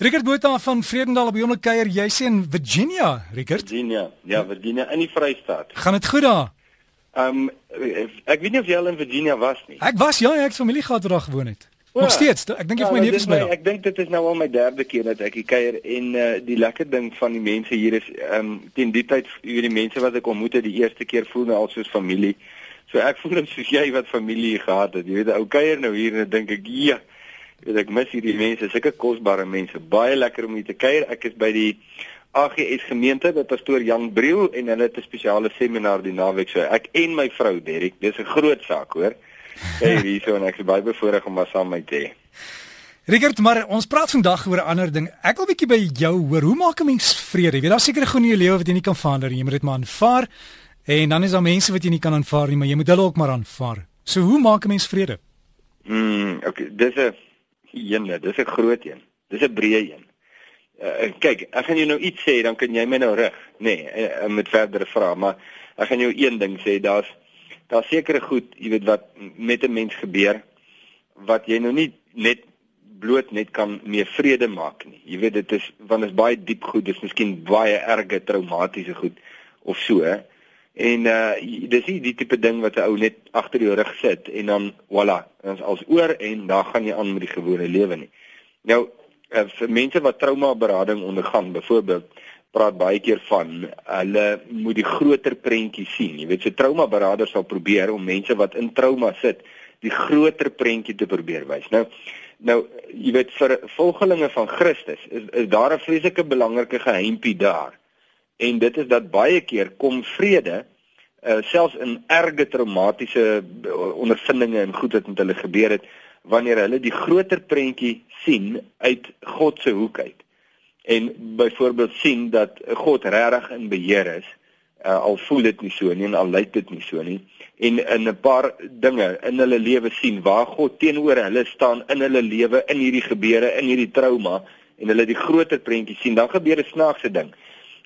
Richard Botha van Vredendal op Jomelike kuier, jy sê in Virginia, Richard? Virginia. Ja, Virginia in die Vrystaat. Gaan dit goed daar? Ehm um, ek weet nie of jy al in Virginia was nie. Ek was ja, ek het familie gehad waar gewoon het. O, Nog steeds. Ek dink jy ja, my neef is by. Ek dink dit is nou al my derde keer dat ek hier kuier en uh, die lekker ding van die mense hier is ehm um, teen die tyd jy weet die mense wat ek ontmoet het die eerste keer voel my al soos familie. So ek voel net soos jy wat familie gehad het. Jy weet ou kuier nou hier en dink ek ja weet ek mis hierdie mense, sulke kosbare mense. Baie lekker om hier te kuier. Ek is by die AGS gemeente by pastoor Jan Briel en hulle het 'n spesiale seminar die naweek so. Ek en my vrou Derrick, dis 'n groot saak, hoor. Hey, hierso en ek is baie bevoorreg om saam met te hê. Richard, maar ons praat vandag oor 'n ander ding. Ek wil bietjie by jou hoor. Hoe maak 'n mens vrede? Jy weet daar seker goed in jou lewe wat jy nie kan verander nie. Jy moet dit maar aanvaar. En dan is daar mense wat jy nie kan aanvaar nie, maar jy moet hulle ook maar aanvaar. So hoe maak 'n mens vrede? Mm, okay, dis 'n Ene, dis 'n groot een. Dis 'n breë een. Uh, kyk, ek gaan jou nou iets sê, dan kan jy my nou rig, nee, uh, met verdere vrae, maar ek gaan jou een ding sê, daar's daar sekere goed, jy weet wat met 'n mens gebeur wat jy nou nie net bloot net kan meer vrede maak nie. Jy weet dit is want dit is baie diep goed, dis miskien baie erge traumatiese goed of so. En uh dis nie die tipe ding wat 'n ou net agter jou rug sit en dan voilà, ons als oor en dan gaan jy aan met die gewone lewe nie. Nou uh, vir mense wat trauma berading ondergaan, byvoorbeeld, praat baie keer van hulle moet die groter prentjie sien. Jy weet, so trauma beraders sal probeer om mense wat in trauma sit, die groter prentjie te probeer wys. Nou nou jy weet vir volgelinge van Christus is is daar 'n vreeslike belangrike geheimpie daar en dit is dat baie keer kom vrede uh, selfs in erge traumatiese uh, ondervindinge en goed wat met hulle gebeur het wanneer hulle die groter prentjie sien uit God se hoek uit. En byvoorbeeld sien dat God regtig in beheer is uh, al voel dit nie so nie en al lyk dit nie so nie en in 'n paar dinge in hulle lewe sien waar God teenoor hulle staan in hulle lewe in hierdie gebeure in hierdie trauma en hulle die groter prentjie sien dan gebeur 'n snaakse ding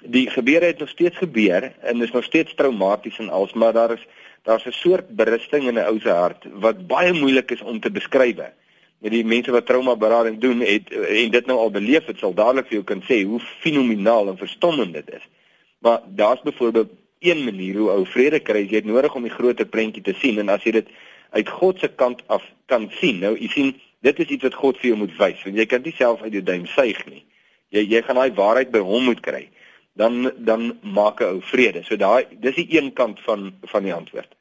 die gebeure het nog steeds gebeur en is nog steeds traumaties en als maar daar is daar's 'n soort berusting in 'n ou se hart wat baie moeilik is om te beskryf. Met die mense wat trauma berading doen het en dit nou al beleef het, sal dadelik vir jou kan sê hoe fenomenaal en verstommend dit is. Maar daar's byvoorbeeld een manier hoe ou vrede kry, jy het nodig om die groter prentjie te sien en as jy dit uit God se kant af kan sien. Nou, jy sien, dit is iets wat God vir jou moet wys, want jy kan dit self uit jou duim suig nie. Jy jy gaan daai waarheid by hom moet kry dan dan maak 'n ou vrede. So daai dis die een kant van van die antwoord.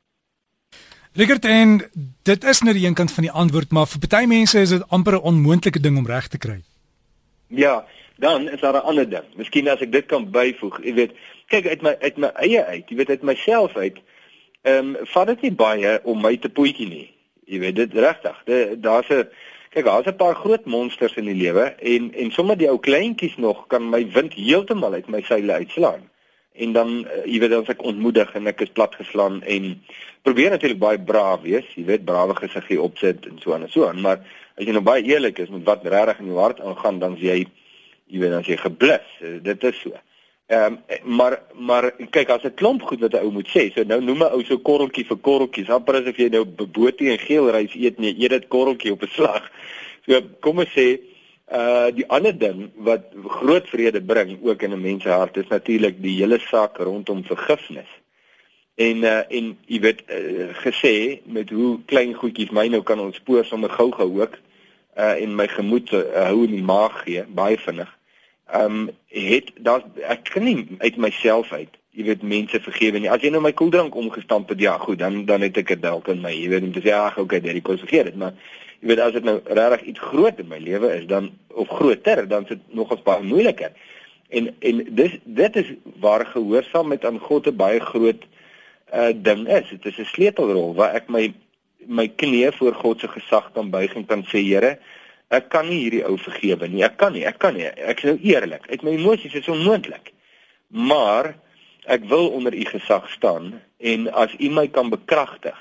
Rigert en dit is net die een kant van die antwoord, maar vir party mense is dit amper 'n onmoontlike ding om reg te kry. Ja, dan is daar 'n ander ding. Miskien as ek dit kan byvoeg, jy weet, kyk uit my uit my eie uit, jy weet uit myself uit. Ehm um, vat dit nie baie om my te poetjie nie. Jy weet dit regtig. Daar's 'n Kyk, daar's 'n paar groot monsters in die lewe en en sommer die ou kleintjies nog kan my wind heeltemal uit my seile uitslaan. En dan uh, jy weet as ek ontmoedig en ek is platgeslaan en probeer natuurlik baie braaf wees, jy weet brawe gesiggie opsit en so en so aan, maar as jy nou baie eerlik is met wat regtig in jou hart aangaan, dan jy jy weet dan jy geblus. Uh, dit is so. Ehm um, maar maar kyk as 'n klomp goed wat 'n ou moet sê. So nou noem 'n ou so korreltjie vir korreltjies. Amper asof jy nou botie en geel rys eet nee, eet dit korreltjie op 'n slag. So kom ons sê uh die ander ding wat groot vrede bring ook in 'n mens se hart is natuurlik die hele saak rondom vergifnis. En uh en jy weet uh, gesê met hoe klein goedjies my nou kan ontspoor sommer gou-gou ook uh en my gemoed uh, hou in die maag gee baie vinnig ehm um, het daar ek kan nie uit myself uit jy weet mense vergewe nie. As jy nou my koeldrank omgestamp het ja goed dan dan het ek dit dalk in my jy weet om te sê ag okay dit kon vergeet dit maar jy weet as dit nou regtig iets groot in my lewe is dan of groter dan is dit nogals baie moeiliker. En en dis dit is waar gehoorsaamheid aan God 'n baie groot uh ding is. Dit is 'n sleutelrol waar ek my my knieë voor God se gesag kan buig en kan sê Here Ek kan nie hierdie ou vergewe nie. Ek kan nie, ek kan nie. Ek is nou eerlik. Uit my emosies is onmoontlik. Maar ek wil onder u gesag staan en as u my kan bekragtig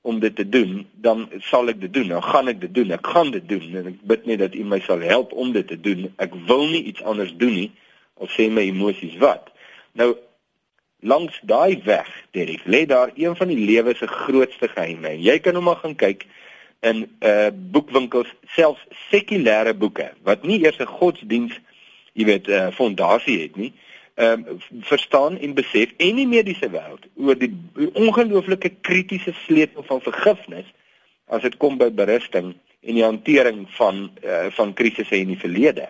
om dit te doen, dan sal ek dit doen. Dan gaan ek dit doen. Ek gaan dit doen en ek bid net dat u my sal help om dit te doen. Ek wil nie iets anders doen nie of sê my emosies wat. Nou langs daai weg, Derek, lê daar een van die lewe se grootste geheime. Jy kan hom maar gaan kyk in uh boekwinkels, selfs sekulêre boeke wat nie eers 'n godsdiens, jy weet, uh fondasie het nie, ehm um, verstaan en besef en die mediese wêreld oor die ongelooflike kritiese sleutel van vergifnis as dit kom by berusting en die hantering van uh, van krisisse in die verlede.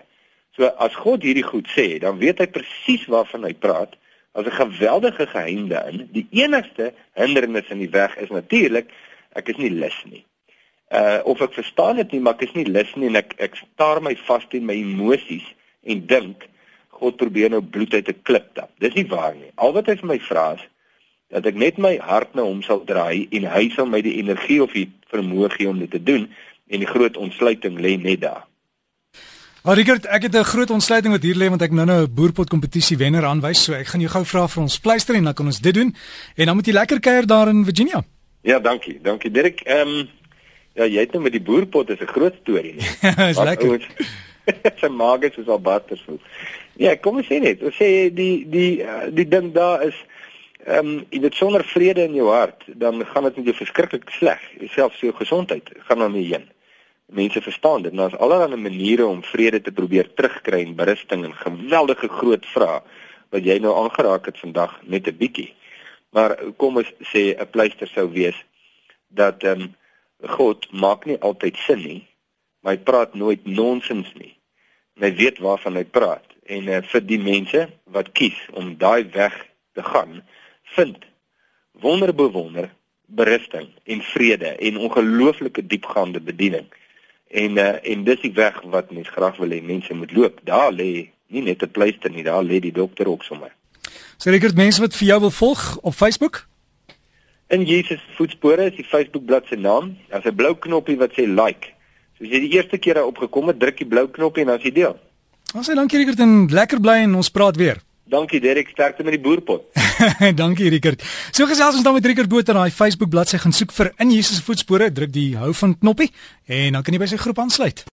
So as God hierdie goed sê, dan weet hy presies waarvan hy praat. As 'n geweldige geheim daarin. Die enigste hindernis in die weg is natuurlik ek is nie lus nie. Uh of ek verstaan dit nie, maar ek is nie lus nie en ek ek staar my vas teen my emosies en dink God probeer nou bloed uit 'n klip tap. Dis nie waar nie. Al wat hy vir my vra is dat ek net my hart na hom sal draai en hy sal my die energie of die vermoë gee om dit te doen en die groot ontsluiting lê net daar. Maar Richard, ek het 'n groot ontsluiting wat hier lê want ek nou nou 'n boerpot kompetisie wenner aanwys, so ek gaan jou gou vra vir ons pleister en dan kan ons dit doen. En dan moet jy lekker kuier daar in Virginia. Ja, dankie. Dankie Dirk. Ehm um, ja, jy het nou met die boerpot is 'n groot storie nie. Dis lekker. Sy maag is al battervoet. Ja, kom ons sê net, ons sê die die uh, die ding daar is ehm um, jy het sonder vrede in jou hart, dan gaan dit met jou verskriklik sleg, selfs jou gesondheid gaan dan nie heen. Mense verstaan dit, daar's allerlei maniere om vrede te probeer terugkry en berusting en geweldige groot vrae wat jy nou aangeraak het vandag net 'n bietjie. Maar kom ons sê 'n pleister sou wees dat ehm um, God maak nie altyd sin nie, maar hy praat nooit nonsens nie. En hy weet waarvan hy praat en uh, vir die mense wat kies om daai weg te gaan, vind wonderbewonder berusting en vrede en ongelooflike diepgaande bediening. En uh, en dis die weg wat mens graag wil hê mense moet loop. Daar lê nie net 'n pleister nie, daar lê die dokter ook sommer. So het mense wat vir jou wil volg op Facebook. In Jesus voetspore is die Facebook bladsy naam. Daar's 'n blou knoppie wat sê like. So as jy die eerste keer daar opgekom het, druk die blou knoppie en dan as jy deel. Ons sê dankie Rickert en lekker bly en ons praat weer. Dankie Derek, sterkte met die boerpot. dankie Rickert. So gesels ons dan met Rickert Botha op daai Facebook bladsy gaan soek vir in Jesus voetspore, druk die hou van knoppie en dan kan jy by sy groep aansluit.